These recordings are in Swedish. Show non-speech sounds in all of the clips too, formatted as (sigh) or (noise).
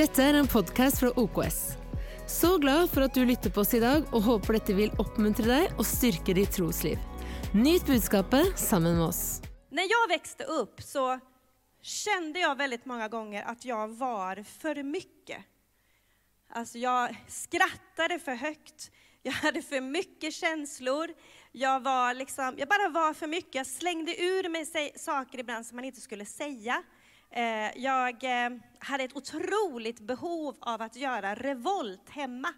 Dette er en podkast fra OKS. Så glad for at du lytter på oss i dag, og håper dette vil oppmuntre deg og styrke ditt trosliv. Nyt budskapet sammen med oss. När jag växte upp så kände jag väldigt många gånger att jag var för mycket. Alltså jag skrattade för högt, jag hade för mycket känslor, jag, var liksom, jag bara var för mycket. Jag slängde ur mig saker ibland som man inte skulle säga. Eh, jag eh, hade ett otroligt behov av att göra revolt hemma.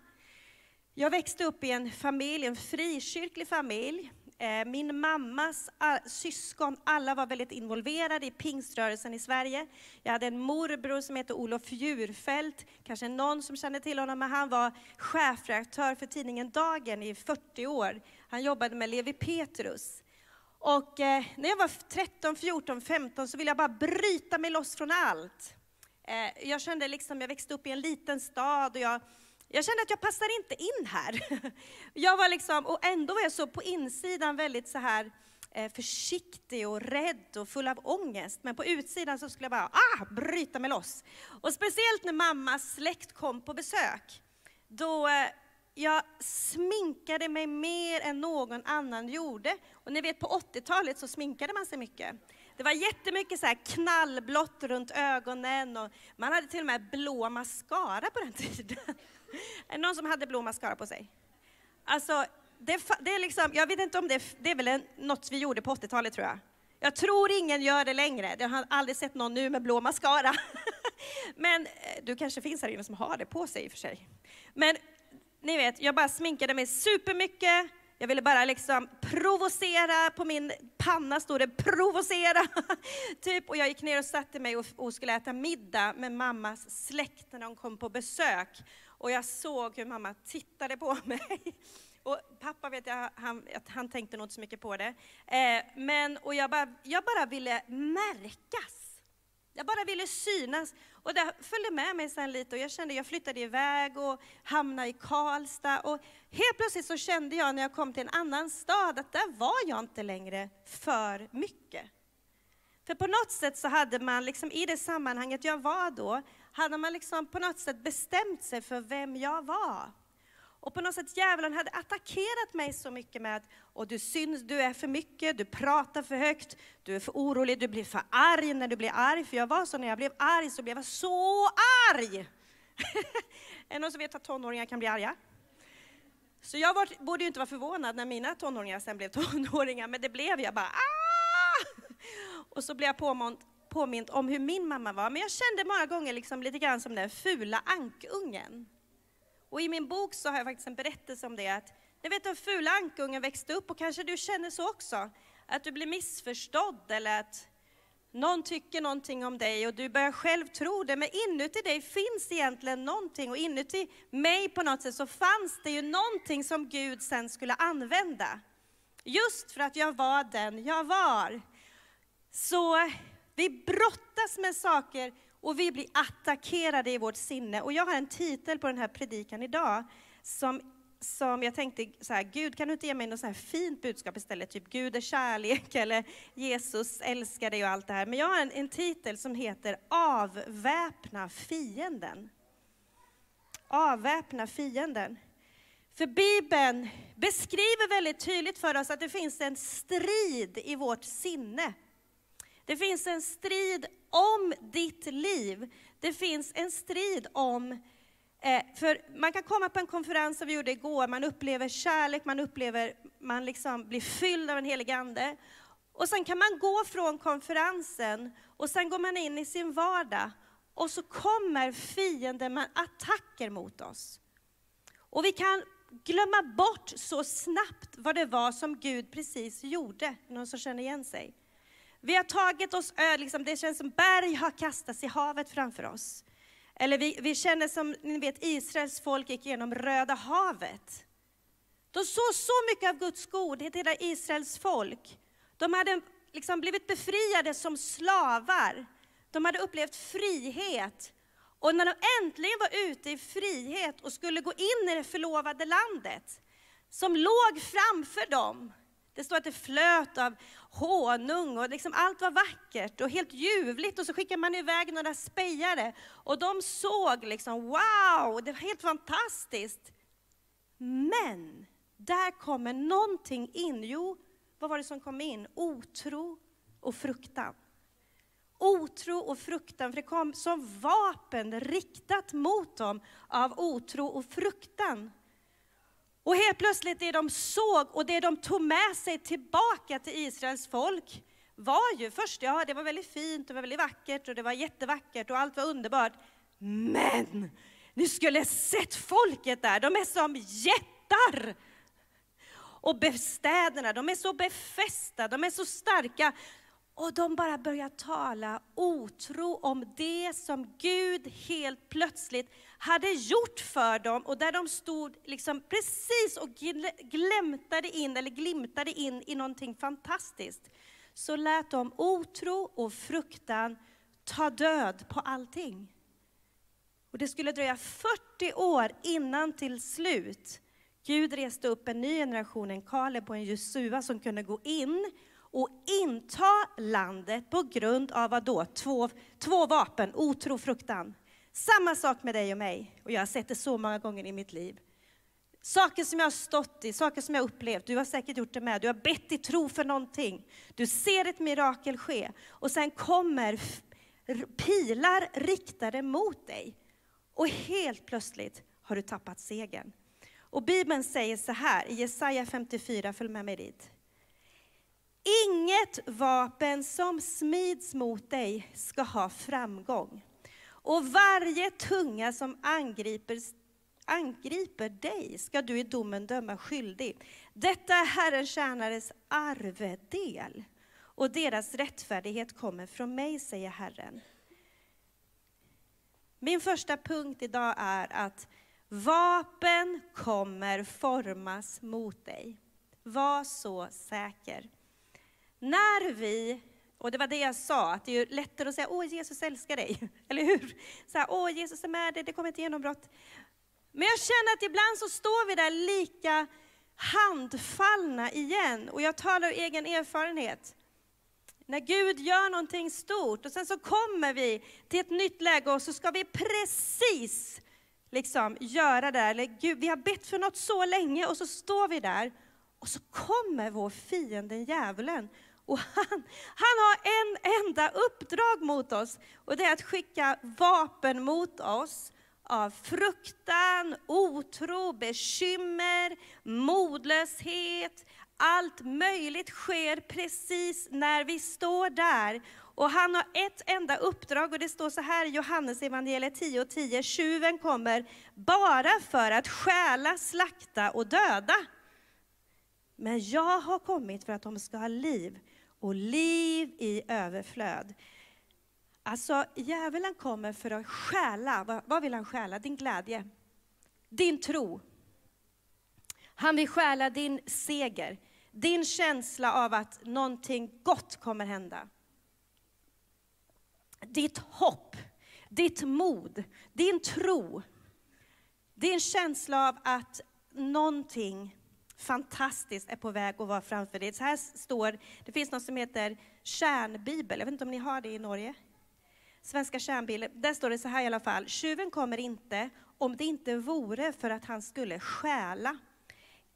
Jag växte upp i en familj, en frikyrklig familj. Eh, min mammas syskon, alla var väldigt involverade i pingströrelsen i Sverige. Jag hade en morbror som hette Olof Djurfält, kanske någon som känner till honom, men han var chefredaktör för tidningen Dagen i 40 år. Han jobbade med Levi Petrus. Och eh, när jag var 13, 14, 15 så ville jag bara bryta mig loss från allt. Eh, jag kände liksom, jag växte upp i en liten stad och jag, jag kände att jag passar inte in här. (laughs) Jag var liksom, och ändå var jag så på insidan väldigt så här eh, försiktig och rädd och full av ångest. Men på utsidan så skulle jag bara ah, bryta mig loss. Och speciellt när mammas släkt kom på besök. Då eh, jag sminkade mig mer än någon annan gjorde. Och ni vet på 80-talet så sminkade man sig mycket. Det var jättemycket så här knallblått runt ögonen och man hade till och med blå mascara på den (laughs) tiden. Är det någon som hade blå mascara på sig? Alltså, det, det är liksom, jag vet inte om det, det är väl en, något vi gjorde på 80-talet tror jag. Jag tror ingen gör det längre. Jag har aldrig sett någon nu med blå mascara. (laughs) Men eh, du kanske finns här inne som har det på sig i och för sig. Men ni vet, jag bara sminkade mig supermycket. Jag ville bara liksom provocera, på min panna stod det provocera. (laughs) typ. Och jag gick ner och satte mig och, och skulle äta middag med mammas släkt när de kom på besök. Och jag såg hur mamma tittade på (laughs) mig. Och pappa vet jag, han, att han tänkte nog inte så mycket på det. Eh, men, och jag bara, jag bara ville märkas. Jag bara ville synas. Och det följde med mig sen lite och jag kände, jag flyttade iväg och hamnade i Karlstad. Och helt plötsligt så kände jag när jag kom till en annan stad att där var jag inte längre för mycket. För på något sätt så hade man liksom i det sammanhanget jag var då, hade man liksom på något sätt bestämt sig för vem jag var. Och på något sätt djävulen hade attackerat mig så mycket med att och du syns, du är för mycket, du pratar för högt, du är för orolig, du blir för arg när du blir arg. För jag var så när jag blev arg så blev jag så arg! (laughs) är det någon som vet att tonåringar kan bli arga? Så jag var, borde ju inte vara förvånad när mina tonåringar sen blev (laughs) tonåringar, men det blev jag bara Aah! Och så blev jag påmind påmint om hur min mamma var. Men jag kände många gånger liksom lite grann som den fula ankungen. Och i min bok så har jag faktiskt en berättelse om det. Att, ni vet den fula ankungen växte upp och kanske du känner så också. Att du blir missförstådd eller att någon tycker någonting om dig och du börjar själv tro det. Men inuti dig finns egentligen någonting och inuti mig på något sätt så fanns det ju någonting som Gud sen skulle använda. Just för att jag var den jag var. Så vi brottas med saker och vi blir attackerade i vårt sinne. Och jag har en titel på den här predikan idag som, som jag tänkte så här, Gud kan du inte ge mig något så här fint budskap istället? Typ Gud är kärlek (laughs) eller Jesus älskar dig och allt det här. Men jag har en, en titel som heter Avväpna fienden. Avväpna fienden. För Bibeln beskriver väldigt tydligt för oss att det finns en strid i vårt sinne. Det finns en strid om ditt liv. Det finns en strid om, eh, för man kan komma på en konferens som vi gjorde igår, man upplever kärlek, man upplever, man liksom blir fylld av en helig ande. Och sen kan man gå från konferensen och sen går man in i sin vardag och så kommer fienden med attacker mot oss. Och vi kan glömma bort så snabbt vad det var som Gud precis gjorde. Någon som känner igen sig? Vi har tagit oss ö, liksom, det känns som berg har kastats i havet framför oss. Eller vi, vi känner som, ni vet, Israels folk gick genom Röda havet. De såg så mycket av Guds godhet, hela Israels folk. De hade liksom blivit befriade som slavar. De hade upplevt frihet. Och när de äntligen var ute i frihet och skulle gå in i det förlovade landet, som låg framför dem, det står att det flöt av honung och liksom allt var vackert och helt ljuvligt. Och så skickade man iväg några spejare och de såg liksom, wow, det var helt fantastiskt. Men där kommer någonting in. Jo, vad var det som kom in? Otro och fruktan. Otro och fruktan, för det kom som vapen riktat mot dem av otro och fruktan. Och helt plötsligt det de såg och det de tog med sig tillbaka till Israels folk var ju först, ja det var väldigt fint, det var väldigt vackert och det var jättevackert och allt var underbart. Men ni skulle sett folket där, de är som jättar! Och städerna, de är så befästa, de är så starka. Och de bara börjar tala otro om det som Gud helt plötsligt hade gjort för dem och där de stod liksom precis och glämtade in, eller glimtade in i någonting fantastiskt. Så lät de otro och fruktan ta död på allting. Och det skulle dröja 40 år innan till slut Gud reste upp en ny generation, en Kaleb och en Jesua som kunde gå in och inta landet på grund av vad då? Två, två vapen, otro, fruktan. Samma sak med dig och mig, och jag har sett det så många gånger i mitt liv. Saker som jag har stått i, saker som jag upplevt, du har säkert gjort det med. Du har bett i tro för någonting. Du ser ett mirakel ske och sen kommer pilar riktade mot dig. Och helt plötsligt har du tappat segern. Och Bibeln säger så här i Jesaja 54, följ med mig dit. Inget vapen som smids mot dig ska ha framgång. Och varje tunga som angriper, angriper dig ska du i domen döma skyldig. Detta är Herrens tjänares arvedel, och deras rättfärdighet kommer från mig, säger Herren. Min första punkt idag är att vapen kommer formas mot dig. Var så säker. När vi, och det var det jag sa, att det är lättare att säga åh Jesus älskar dig, (laughs) eller hur? Så här, åh Jesus är med dig, det kommer ett genombrott. Men jag känner att ibland så står vi där lika handfallna igen, och jag talar ur egen erfarenhet. När Gud gör någonting stort och sen så kommer vi till ett nytt läge och så ska vi precis liksom göra det, eller Gud, vi har bett för något så länge och så står vi där och så kommer vår fiende djävulen och han, han har en enda uppdrag mot oss och det är att skicka vapen mot oss av fruktan, otro, bekymmer, modlöshet. Allt möjligt sker precis när vi står där. Och han har ett enda uppdrag och det står så här i Johannes evangeliet 10 och 10. Tjuven kommer bara för att stjäla, slakta och döda. Men jag har kommit för att de ska ha liv och liv i överflöd. Alltså, djävulen kommer för att stjäla. Vad vill han stjäla? Din glädje, din tro. Han vill stjäla din seger, din känsla av att någonting gott kommer hända. Ditt hopp, ditt mod, din tro, din känsla av att någonting fantastiskt är på väg att vara framför dig. Så här står, det finns något som heter kärnbibel, jag vet inte om ni har det i Norge? Svenska kärnbibeln, där står det så här i alla fall, tjuven kommer inte om det inte vore för att han skulle stjäla.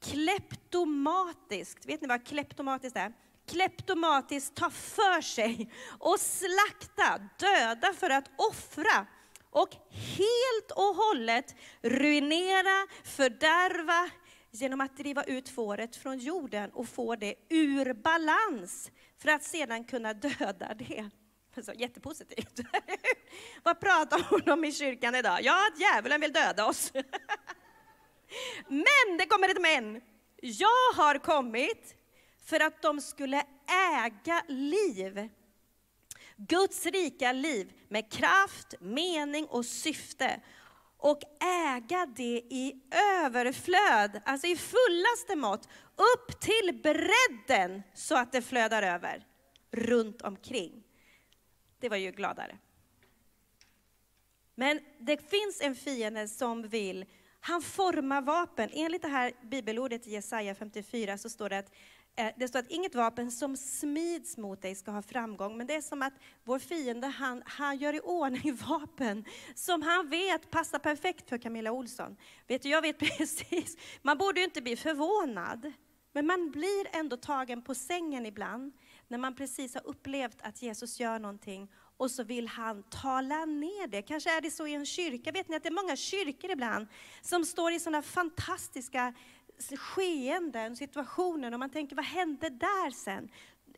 Kleptomatiskt, vet ni vad kleptomatiskt är? Kleptomatiskt ta för sig och slakta, döda för att offra och helt och hållet ruinera, fördärva, genom att driva ut fåret från jorden och få det ur balans för att sedan kunna döda det. Så, jättepositivt. (laughs) Vad pratar hon om i kyrkan idag? Ja, att djävulen vill döda oss. (laughs) men, det kommer ett men. Jag har kommit för att de skulle äga liv. Guds rika liv med kraft, mening och syfte och äga det i överflöd, alltså i fullaste mått, upp till bredden så att det flödar över runt omkring. Det var ju gladare. Men det finns en fiende som vill, han formar vapen. Enligt det här bibelordet i Jesaja 54 så står det att Eh, det står att inget vapen som smids mot dig ska ha framgång, men det är som att vår fiende, han, han gör i ordning (laughs) vapen som han vet passar perfekt för Camilla Olsson. Vet du, jag vet (laughs) precis, man borde ju inte bli förvånad, men man blir ändå tagen på sängen ibland, när man precis har upplevt att Jesus gör någonting och så vill han tala ner det. Kanske är det så i en kyrka. Vet ni att det är många kyrkor ibland som står i sådana fantastiska skeenden, situationer, och man tänker vad hände där sen?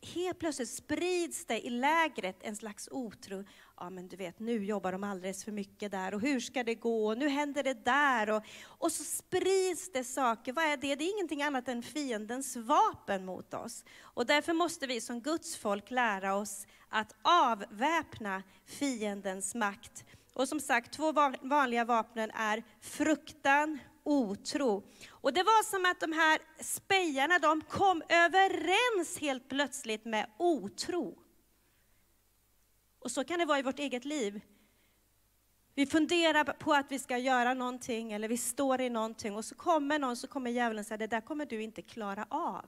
Helt plötsligt sprids det i lägret en slags otro. Ja men du vet, nu jobbar de alldeles för mycket där och hur ska det gå? Nu händer det där och, och så sprids det saker. Vad är det? Det är ingenting annat än fiendens vapen mot oss. Och därför måste vi som Guds folk lära oss att avväpna fiendens makt. Och som sagt, två vanliga vapnen är fruktan, otro. Och det var som att de här spejarna, de kom överens helt plötsligt med otro. Och så kan det vara i vårt eget liv. Vi funderar på att vi ska göra någonting, eller vi står i någonting, och så kommer någon, så kommer djävulen säga, det där kommer du inte klara av.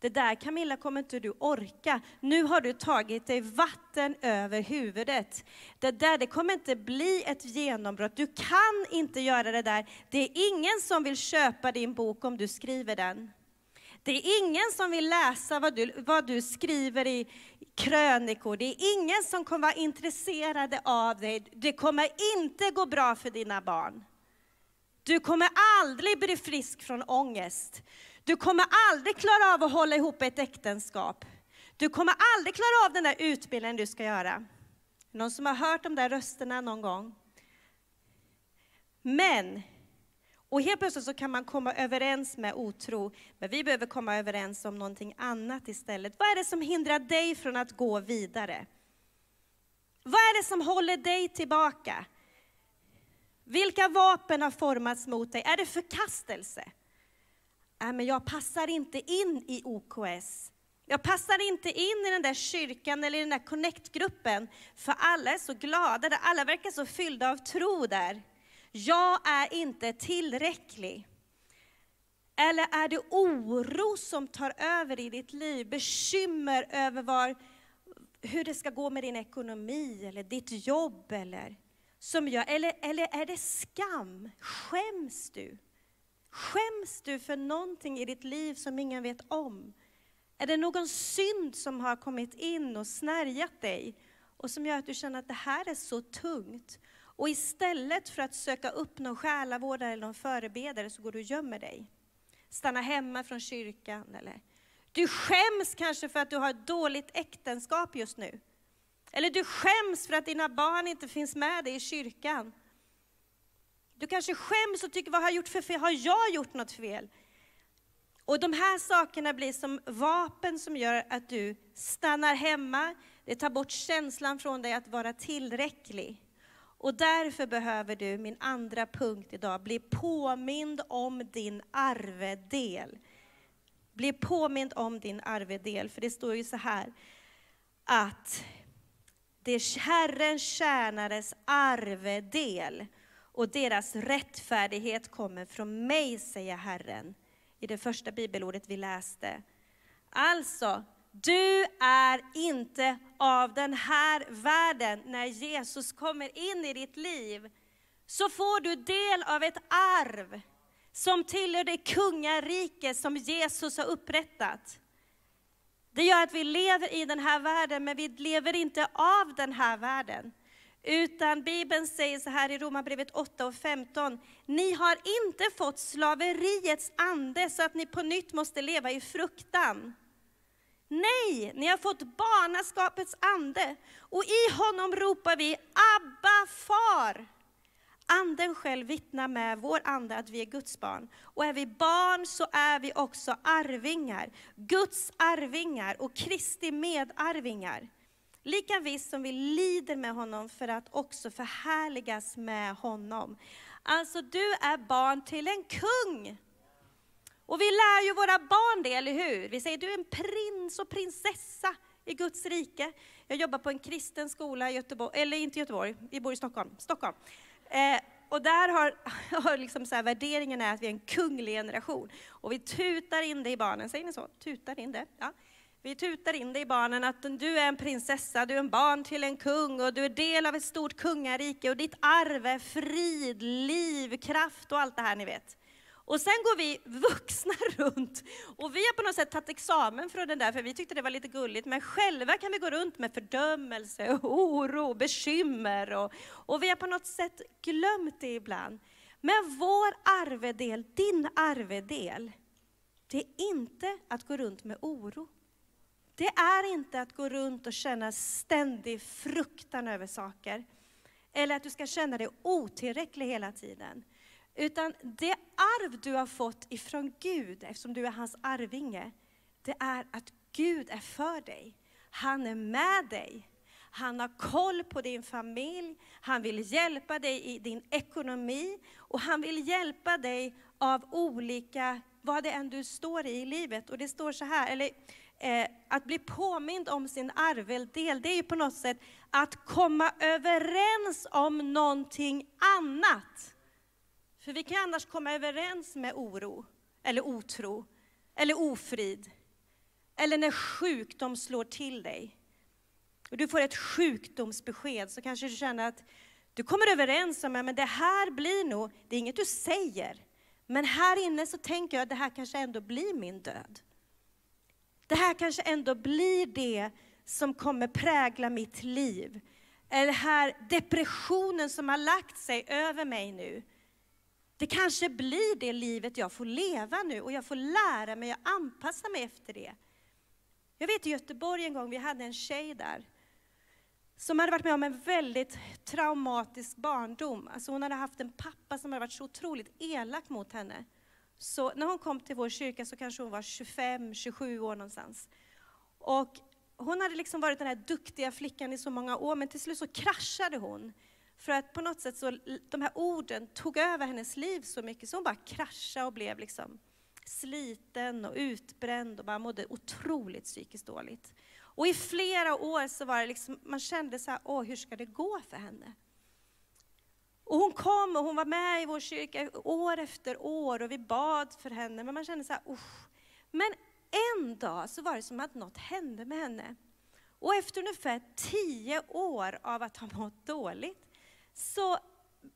Det där Camilla kommer inte du orka. Nu har du tagit dig vatten över huvudet. Det där det kommer inte bli ett genombrott. Du kan inte göra det där. Det är ingen som vill köpa din bok om du skriver den. Det är ingen som vill läsa vad du, vad du skriver i krönikor. Det är ingen som kommer vara intresserade av dig. Det kommer inte gå bra för dina barn. Du kommer aldrig bli frisk från ångest. Du kommer aldrig klara av att hålla ihop ett äktenskap. Du kommer aldrig klara av den där utbildningen du ska göra. Någon som har hört de där rösterna någon gång? Men, och helt plötsligt så kan man komma överens med otro, men vi behöver komma överens om någonting annat istället. Vad är det som hindrar dig från att gå vidare? Vad är det som håller dig tillbaka? Vilka vapen har formats mot dig? Är det förkastelse? Nej, men jag passar inte in i OKS. Jag passar inte in i den där kyrkan eller i den där connect-gruppen, för alla är så glada, alla verkar så fyllda av tro där. Jag är inte tillräcklig. Eller är det oro som tar över i ditt liv? Bekymmer över var, hur det ska gå med din ekonomi eller ditt jobb? Eller, som gör, eller, eller är det skam? Skäms du? Skäms du för någonting i ditt liv som ingen vet om? Är det någon synd som har kommit in och snärjat dig och som gör att du känner att det här är så tungt? Och istället för att söka upp någon själavårdare eller någon förebedare så går du och gömmer dig. Stannar hemma från kyrkan eller du skäms kanske för att du har ett dåligt äktenskap just nu. Eller du skäms för att dina barn inte finns med dig i kyrkan. Du kanske skäms och tycker, vad har jag gjort för fel? Har jag gjort något fel? Och de här sakerna blir som vapen som gör att du stannar hemma. Det tar bort känslan från dig att vara tillräcklig. Och därför behöver du, min andra punkt idag, bli påmind om din arvedel. Bli påmind om din arvedel, för det står ju så här att det är Herrens tjänares arvedel och deras rättfärdighet kommer från mig, säger Herren, i det första bibelordet vi läste. Alltså, du är inte av den här världen. När Jesus kommer in i ditt liv så får du del av ett arv som tillhör det kungarike som Jesus har upprättat. Det gör att vi lever i den här världen, men vi lever inte av den här världen. Utan Bibeln säger så här i Romarbrevet 8 och 15. Ni har inte fått slaveriets ande så att ni på nytt måste leva i fruktan. Nej, ni har fått barnaskapets ande och i honom ropar vi Abba far. Anden själv vittnar med vår ande att vi är Guds barn. Och är vi barn så är vi också arvingar. Guds arvingar och Kristi medarvingar. Lika visst som vi lider med honom för att också förhärligas med honom. Alltså du är barn till en kung. Och vi lär ju våra barn det, eller hur? Vi säger du är en prins och prinsessa i Guds rike. Jag jobbar på en kristen skola i Göteborg, eller inte Göteborg, vi bor i Stockholm. Stockholm. Eh, och där har, (laughs) har liksom så här, värderingen är att vi är en kunglig generation. Och vi tutar in det i barnen, säger ni så? Tutar in det? Ja. Vi tutar in det i barnen att du är en prinsessa, du är en barn till en kung och du är del av ett stort kungarike och ditt arv är frid, liv, kraft och allt det här ni vet. Och sen går vi vuxna (laughs) runt och vi har på något sätt tagit examen från den där, för vi tyckte det var lite gulligt, men själva kan vi gå runt med fördömelse, (laughs) oro, bekymmer och, och vi har på något sätt glömt det ibland. Men vår arvedel, din arvedel, det är inte att gå runt med oro. Det är inte att gå runt och känna ständig fruktan över saker. Eller att du ska känna dig otillräcklig hela tiden. Utan det arv du har fått ifrån Gud, eftersom du är hans arvinge, det är att Gud är för dig. Han är med dig. Han har koll på din familj, han vill hjälpa dig i din ekonomi och han vill hjälpa dig av olika, vad det än du står i i livet. Och det står så här, eller eh, att bli påmind om sin arveldel, det är ju på något sätt att komma överens om någonting annat. För vi kan annars komma överens med oro, eller otro, eller ofrid. Eller när sjukdom slår till dig. Och du får ett sjukdomsbesked, så kanske du känner att du kommer överens om att det här blir nog, det är inget du säger, men här inne så tänker jag att det här kanske ändå blir min död. Det här kanske ändå blir det som kommer prägla mitt liv. Eller här depressionen som har lagt sig över mig nu. Det kanske blir det livet jag får leva nu och jag får lära mig att anpassa mig efter det. Jag vet i Göteborg en gång, vi hade en tjej där som hade varit med om en väldigt traumatisk barndom. Alltså hon hade haft en pappa som hade varit så otroligt elak mot henne. Så när hon kom till vår kyrka så kanske hon var 25-27 år någonstans. Och hon hade liksom varit den här duktiga flickan i så många år, men till slut så kraschade hon. För att på något sätt så, de här orden tog över hennes liv så mycket, så hon bara kraschade och blev liksom sliten och utbränd och bara mådde otroligt psykiskt dåligt. Och i flera år så var det liksom, man kände så här, åh, hur ska det gå för henne? Och hon kom och hon var med i vår kyrka år efter år och vi bad för henne, men man kände så här, usch. Men en dag så var det som att något hände med henne. Och efter ungefär tio år av att ha mått dåligt, så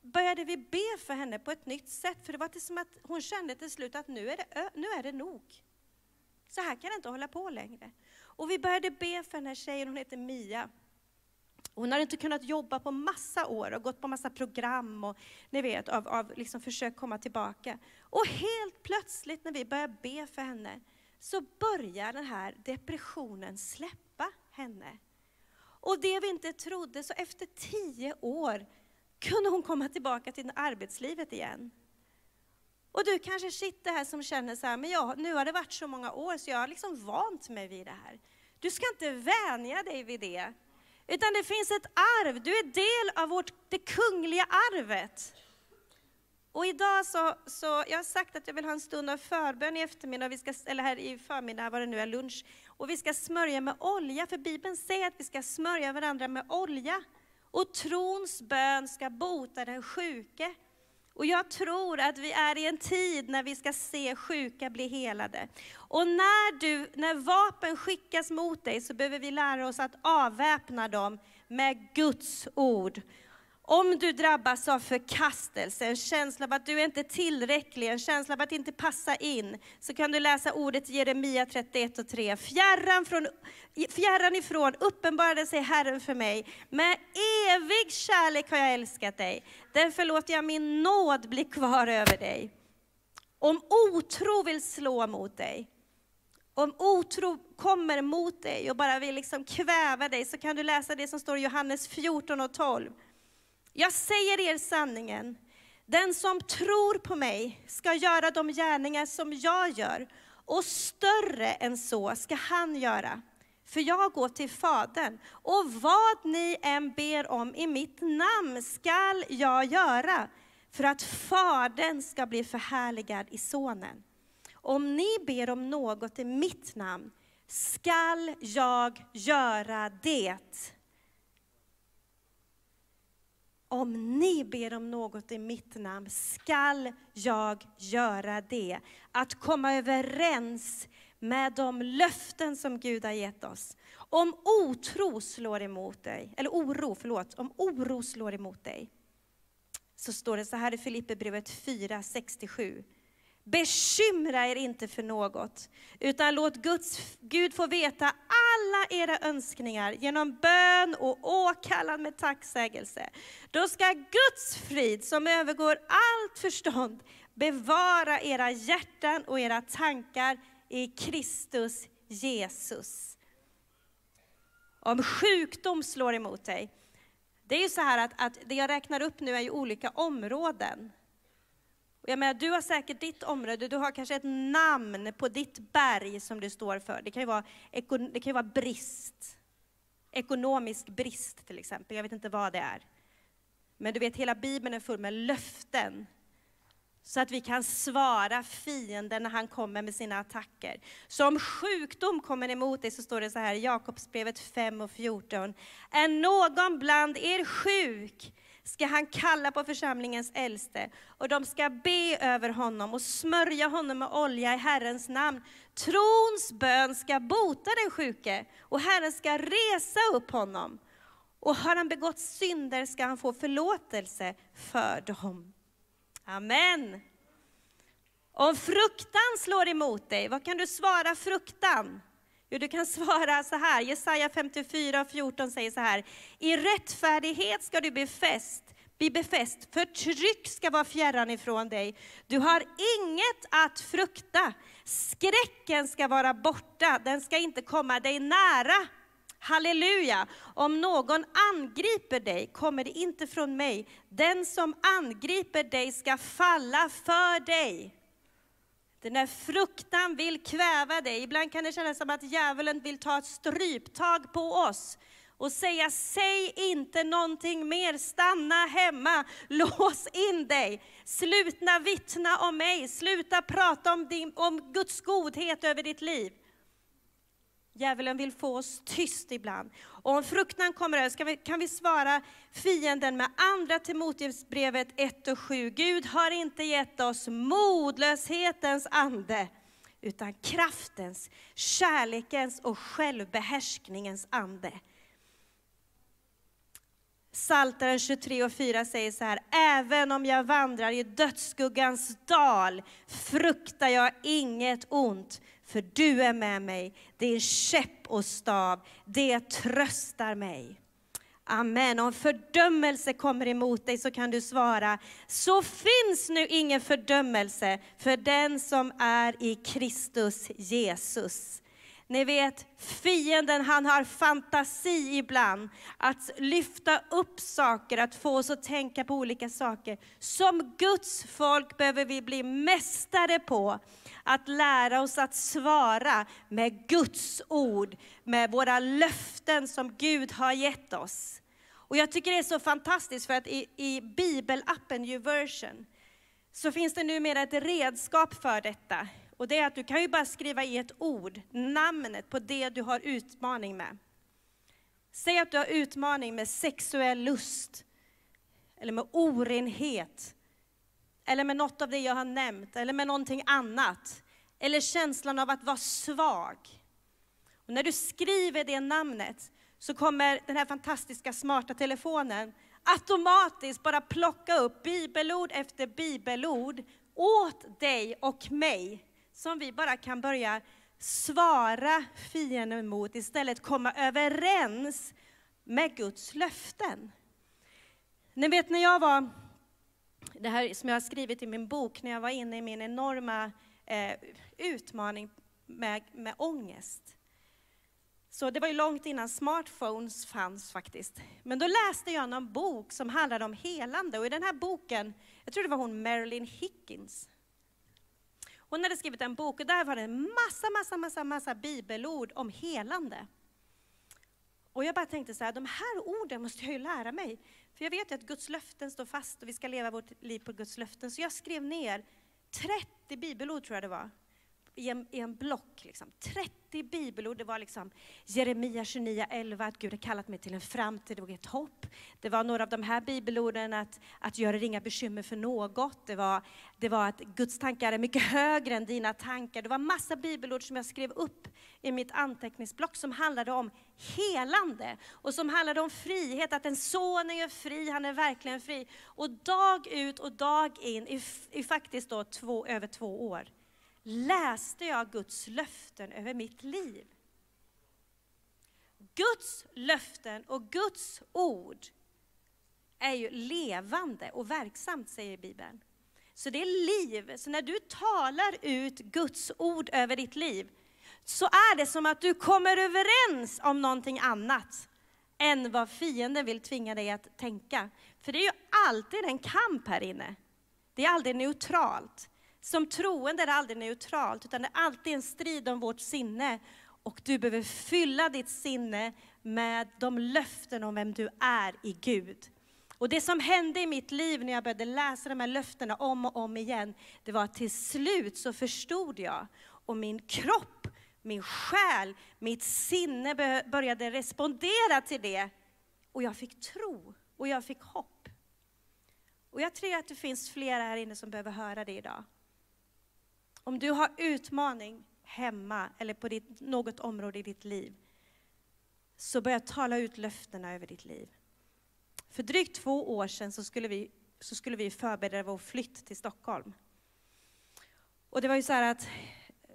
började vi be för henne på ett nytt sätt, för det var som att hon kände till slut att nu är det, nu är det nog. Så här kan det inte hålla på längre. Och vi började be för den här tjejen, hon heter Mia. Hon hade inte kunnat jobba på massa år och gått på massa program och ni vet, av, av liksom försök komma tillbaka. Och helt plötsligt när vi börjar be för henne så börjar den här depressionen släppa henne. Och det vi inte trodde, så efter tio år kunde hon komma tillbaka till arbetslivet igen. Och du kanske sitter här som känner så här, men ja, nu har det varit så många år så jag har liksom vant mig vid det här. Du ska inte vänja dig vid det. Utan det finns ett arv, du är del av vårt, det kungliga arvet. Och idag så, så, jag har sagt att jag vill ha en stund av förbön i eftermiddag, vi ska, eller här i förmiddag, vad det nu är, lunch. Och vi ska smörja med olja, för Bibeln säger att vi ska smörja varandra med olja. Och trons bön ska bota den sjuke. Och jag tror att vi är i en tid när vi ska se sjuka bli helade. Och när, du, när vapen skickas mot dig så behöver vi lära oss att avväpna dem med Guds ord. Om du drabbas av förkastelse, en känsla av att du inte är tillräcklig, en känsla av att inte passa in, så kan du läsa ordet Jeremia 31 och 3. Fjärran, från, fjärran ifrån uppenbarade sig Herren för mig. Med evig kärlek har jag älskat dig. Därför låter jag min nåd bli kvar över dig. Om otro vill slå mot dig, om otro kommer mot dig och bara vill liksom kväva dig, så kan du läsa det som står i Johannes 14 och 12. Jag säger er sanningen. Den som tror på mig ska göra de gärningar som jag gör, och större än så ska han göra. För jag går till Fadern, och vad ni än ber om i mitt namn skall jag göra, för att Fadern ska bli förhärligad i Sonen. Om ni ber om något i mitt namn skall jag göra det om ni ber om något i mitt namn skall jag göra det. Att komma överens med de löften som Gud har gett oss. Om otro slår emot dig, eller oro, förlåt, om oro slår emot dig, så står det så här i Filipperbrevet 4, 67. Bekymra er inte för något, utan låt Guds, Gud få veta alla era önskningar genom bön och åkallan med tacksägelse. Då ska Guds frid, som övergår allt förstånd, bevara era hjärtan och era tankar i Kristus Jesus. Om sjukdom slår emot dig, det är ju så här att, att det jag räknar upp nu är ju olika områden. Och jag menar, du har säkert ditt område, du har kanske ett namn på ditt berg som du står för. Det kan ju vara, det kan ju vara brist. Ekonomisk brist till exempel, jag vet inte vad det är. Men du vet, hela Bibeln är full med löften så att vi kan svara fienden när han kommer med sina attacker. Så om sjukdom kommer emot dig så står det så här i Jakobsbrevet 5 och 14. Är någon bland er sjuk ska han kalla på församlingens äldste och de ska be över honom och smörja honom med olja i Herrens namn. Trons bön ska bota den sjuke och Herren ska resa upp honom. Och har han begått synder ska han få förlåtelse för dem. Amen. Om fruktan slår emot dig, vad kan du svara fruktan? Jo, du kan svara så här, Jesaja 54 och 14 säger så här, i rättfärdighet ska du befäst, bli befäst, förtryck ska vara fjärran ifrån dig. Du har inget att frukta, skräcken ska vara borta, den ska inte komma dig nära. Halleluja! Om någon angriper dig kommer det inte från mig. Den som angriper dig ska falla för dig. Den där fruktan vill kväva dig. Ibland kan det kännas som att djävulen vill ta ett stryptag på oss och säga, säg inte någonting mer, stanna hemma, (laughs) lås in dig, sluta vittna om mig, sluta prata om, din, om Guds godhet över ditt liv. Djävulen vill få oss tyst ibland. Och om fruktan kommer över vi, kan vi svara fienden med andra Timoteusbrevet 1 och 7. Gud har inte gett oss modlöshetens ande, utan kraftens, kärlekens och självbehärskningens ande. Saltaren 23 och 4 säger så här, även om jag vandrar i dödsskuggans dal fruktar jag inget ont, för du är med mig. Din käpp och stav, det tröstar mig. Amen. Om fördömelse kommer emot dig så kan du svara, så finns nu ingen fördömelse för den som är i Kristus Jesus. Ni vet, fienden han har fantasi ibland att lyfta upp saker, att få oss att tänka på olika saker. Som Guds folk behöver vi bli mästare på att lära oss att svara med Guds ord, med våra löften som Gud har gett oss. Och jag tycker det är så fantastiskt för att i, i bibelappen YouVersion så finns det numera ett redskap för detta. Och det är att du kan ju bara skriva i ett ord, namnet på det du har utmaning med. Säg att du har utmaning med sexuell lust, eller med orenhet, eller med något av det jag har nämnt, eller med någonting annat. Eller känslan av att vara svag. Och när du skriver det namnet så kommer den här fantastiska smarta telefonen automatiskt bara plocka upp bibelord efter bibelord åt dig och mig som vi bara kan börja svara fienden mot, istället komma överens med Guds löften. Ni vet när jag var, det här som jag har skrivit i min bok, när jag var inne i min enorma eh, utmaning med, med ångest. Så det var ju långt innan smartphones fanns faktiskt. Men då läste jag någon bok som handlade om helande och i den här boken, jag tror det var hon Marilyn Hickins, hon hade skrivit en bok och där var det en massa, massa, massa, massa bibelord om helande. Och jag bara tänkte så här, de här orden måste jag ju lära mig. För jag vet ju att Guds löften står fast och vi ska leva vårt liv på Guds löften. Så jag skrev ner 30 bibelord tror jag det var i en, i en block. Liksom. 30 bibelord. Det var liksom Jeremia 29, 11, att Gud har kallat mig till en framtid och ett hopp. Det var några av de här bibelorden, att, att göra inga bekymmer för något. Det var, det var att Guds tankar är mycket högre än dina tankar. Det var massa bibelord som jag skrev upp i mitt anteckningsblock som handlade om helande och som handlade om frihet, att en son är fri, han är verkligen fri. Och dag ut och dag in, i, i faktiskt då två, över två år, läste jag Guds löften över mitt liv. Guds löften och Guds ord är ju levande och verksamt, säger Bibeln. Så det är liv. Så när du talar ut Guds ord över ditt liv, så är det som att du kommer överens om någonting annat än vad fienden vill tvinga dig att tänka. För det är ju alltid en kamp här inne. Det är aldrig neutralt. Som troende är det aldrig neutralt, utan det är alltid en strid om vårt sinne. Och du behöver fylla ditt sinne med de löften om vem du är i Gud. Och det som hände i mitt liv när jag började läsa de här löftena om och om igen, det var att till slut så förstod jag, och min kropp, min själ, mitt sinne började respondera till det. Och jag fick tro, och jag fick hopp. Och jag tror att det finns flera här inne som behöver höra det idag. Om du har utmaning hemma eller på ditt, något område i ditt liv, så börja tala ut löftena över ditt liv. För drygt två år sedan så skulle vi, så skulle vi förbereda vår flytt till Stockholm. Och det var ju så här att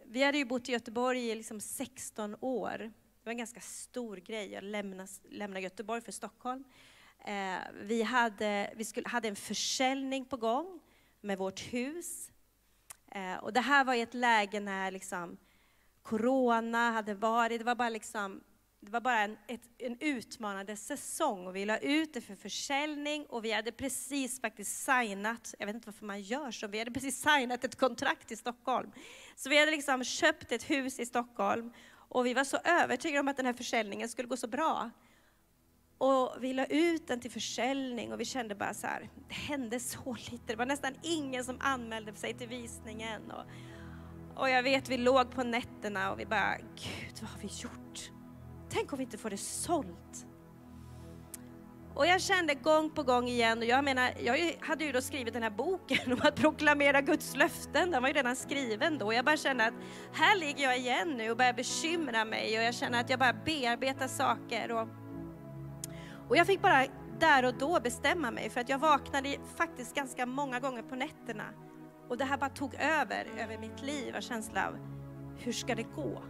vi hade ju bott i Göteborg i liksom 16 år. Det var en ganska stor grej att lämna, lämna Göteborg för Stockholm. Eh, vi hade, vi skulle, hade en försäljning på gång med vårt hus. Eh, och det här var i ett läge när liksom corona hade varit, det var bara, liksom, det var bara en, ett, en utmanande säsong. Och vi la ut det för försäljning och vi hade precis faktiskt signat, jag vet inte varför man gör så, vi hade precis signat ett kontrakt i Stockholm. Så vi hade liksom köpt ett hus i Stockholm och vi var så övertygade om att den här försäljningen skulle gå så bra. Och vi la ut den till försäljning och vi kände bara så här, det hände så (laughs) lite. Det var nästan ingen som anmälde sig till visningen. Och, och jag vet, vi låg på nätterna och vi bara, Gud vad har vi gjort? Tänk om vi inte får det sålt? Och jag kände gång på gång igen, och jag menar, jag hade ju då skrivit den här boken (laughs) om att proklamera Guds löften, den var ju redan skriven då. Jag bara kände att här ligger jag igen nu och börjar bekymra mig och jag känner att jag bara bearbetar saker. Och och jag fick bara där och då bestämma mig, för att jag vaknade faktiskt ganska många gånger på nätterna. Och det här bara tog över, över mitt liv, och känsla av hur ska det gå?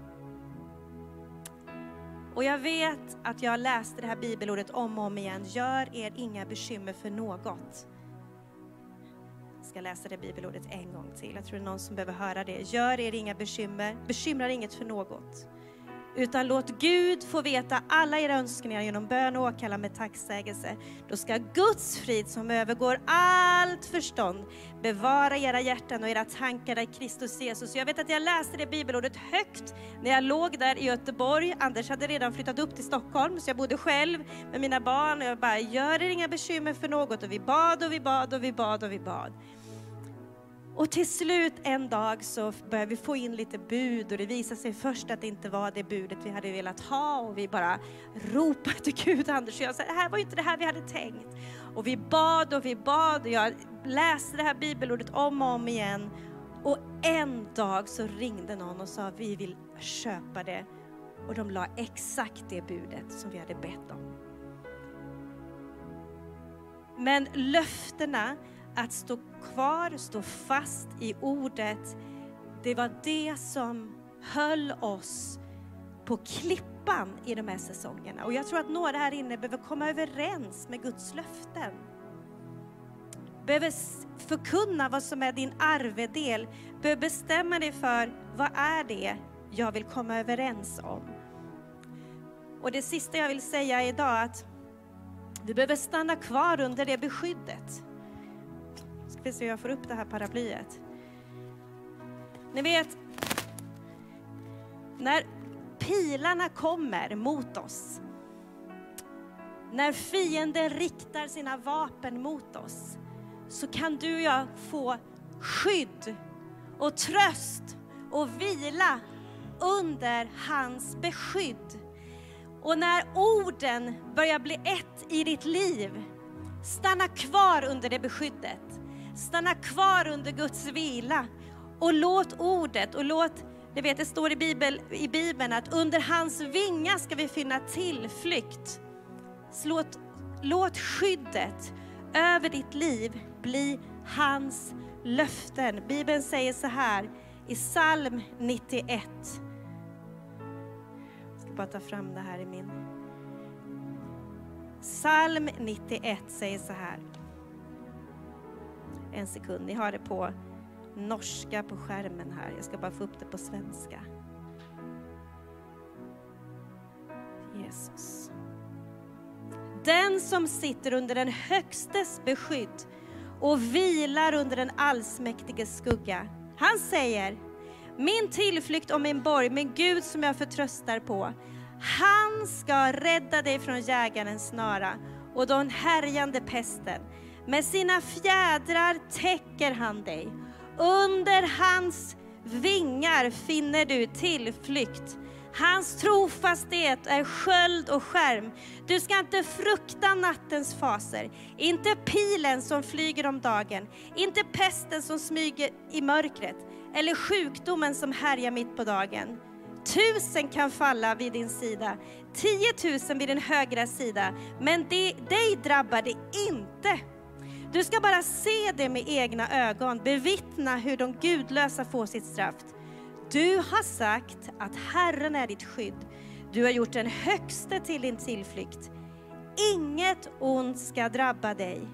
Och jag vet att jag läste det här bibelordet om och om igen. Gör er inga bekymmer för något. Jag ska läsa det bibelordet en gång till. Jag tror det är någon som behöver höra det. Gör er inga bekymmer. Bekymra inget för något. Utan låt Gud få veta alla era önskningar genom bön och åkallan med tacksägelse. Då ska Guds frid som övergår allt förstånd bevara era hjärtan och era tankar i Kristus Jesus. Jag vet att jag läste det bibelordet högt när jag låg där i Göteborg. Anders hade redan flyttat upp till Stockholm så jag bodde själv med mina barn och jag bara, gör er inga bekymmer för något. Och vi bad och vi bad och vi bad och vi bad. Och till slut en dag så började vi få in lite bud och det visade sig först att det inte var det budet vi hade velat ha och vi bara ropade till (laughs) Gud, Anders och jag sa, det här var ju inte det här vi hade tänkt. Och vi bad och vi bad och jag läste det här bibelordet om och om igen. Och en dag så ringde någon och sa, vi vill köpa det. Och de la exakt det budet som vi hade bett om. Men löftena att stå kvar, stå fast i ordet, det var det som höll oss på klippan i de här säsongerna. Och jag tror att några här inne behöver komma överens med Guds löften. Behöver förkunna vad som är din arvedel. Behöver bestämma dig för vad är det jag vill komma överens om. Och det sista jag vill säga idag är att du behöver stanna kvar under det beskyddet vi se hur jag får upp det här paraplyet. Ni vet, när pilarna kommer mot oss, när fienden riktar sina vapen mot oss, så kan du och jag få skydd och tröst och vila under hans beskydd. Och när orden börjar bli ett i ditt liv, stanna kvar under det beskyddet. Stanna kvar under Guds vila och låt ordet och låt, ni vet det står i, Bibel, i Bibeln att under hans vingar ska vi finna tillflykt. Så låt, låt skyddet över ditt liv bli hans löften. Bibeln säger så här i psalm 91. Jag ska bara ta fram det här i min... Psalm 91 säger så här. En sekund, ni har det på norska på skärmen här. Jag ska bara få upp det på svenska. Jesus. Den som sitter under den högstes beskydd och vilar under den allsmäktiges skugga. Han säger, min tillflykt och min borg, min Gud som jag förtröstar på. Han ska rädda dig från jägarens snara och den härjande pesten. Med sina fjädrar täcker han dig. Under hans vingar finner du tillflykt. Hans trofasthet är sköld och skärm. Du ska inte frukta nattens faser, inte pilen som flyger om dagen, inte pesten som smyger i mörkret, eller sjukdomen som härjar mitt på dagen. Tusen kan falla vid din sida, tiotusen vid din högra sida, men dig drabbar det inte. Du ska bara se det med egna ögon, bevittna hur de gudlösa får sitt straff. Du har sagt att Herren är ditt skydd. Du har gjort den högste till din tillflykt. Inget ont ska drabba dig.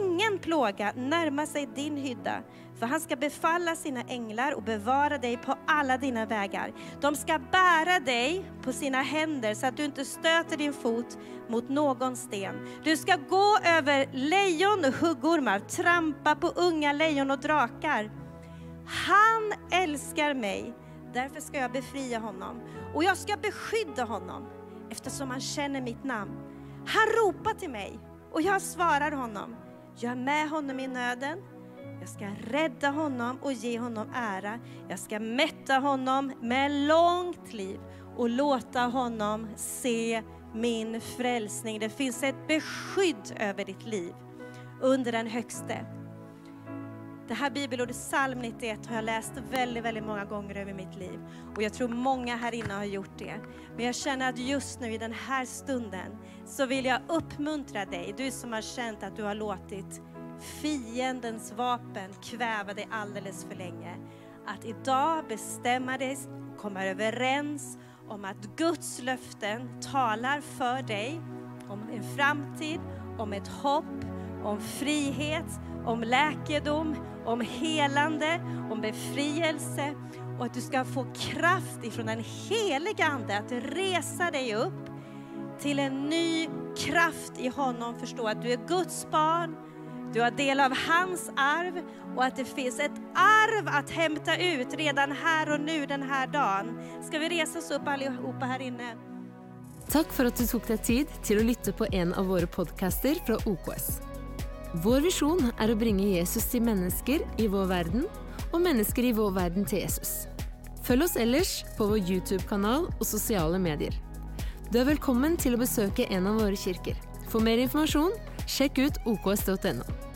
Ingen plåga närmar sig din hydda, för han ska befalla sina änglar och bevara dig på alla dina vägar. De ska bära dig på sina händer så att du inte stöter din fot mot någon sten. Du ska gå över lejon och huggormar, trampa på unga lejon och drakar. Han älskar mig, därför ska jag befria honom. Och jag ska beskydda honom, eftersom han känner mitt namn. Han ropar till mig och jag svarar honom. Jag är med honom i nöden. Jag ska rädda honom och ge honom ära. Jag ska mätta honom med långt liv och låta honom se min frälsning. Det finns ett beskydd över ditt liv under den högste. Det här bibelordet psalm 91 har jag läst väldigt, väldigt många gånger över mitt liv. Och jag tror många här inne har gjort det. Men jag känner att just nu i den här stunden så vill jag uppmuntra dig, du som har känt att du har låtit fiendens vapen kväva dig alldeles för länge. Att idag bestämma dig, komma överens om att Guds löften talar för dig om en framtid, om ett hopp, om frihet, om läkedom, om helande, om befrielse och att du ska få kraft ifrån den heliga Ande att resa dig upp till en ny kraft i honom. Förstå att du är Guds barn, du har del av hans arv och att det finns ett arv att hämta ut redan här och nu den här dagen. Ska vi resa oss upp allihopa här inne? Tack för att du tog dig tid till att lyssna på en av våra podcaster från OKS. Vår vision är att bringa Jesus till människor i vår värld och människor i vår värld till Jesus. Följ oss ellers på vår YouTube-kanal och sociala medier. Du är välkommen till att besöka en av våra kyrkor. För mer information, sjekk ut oks.no.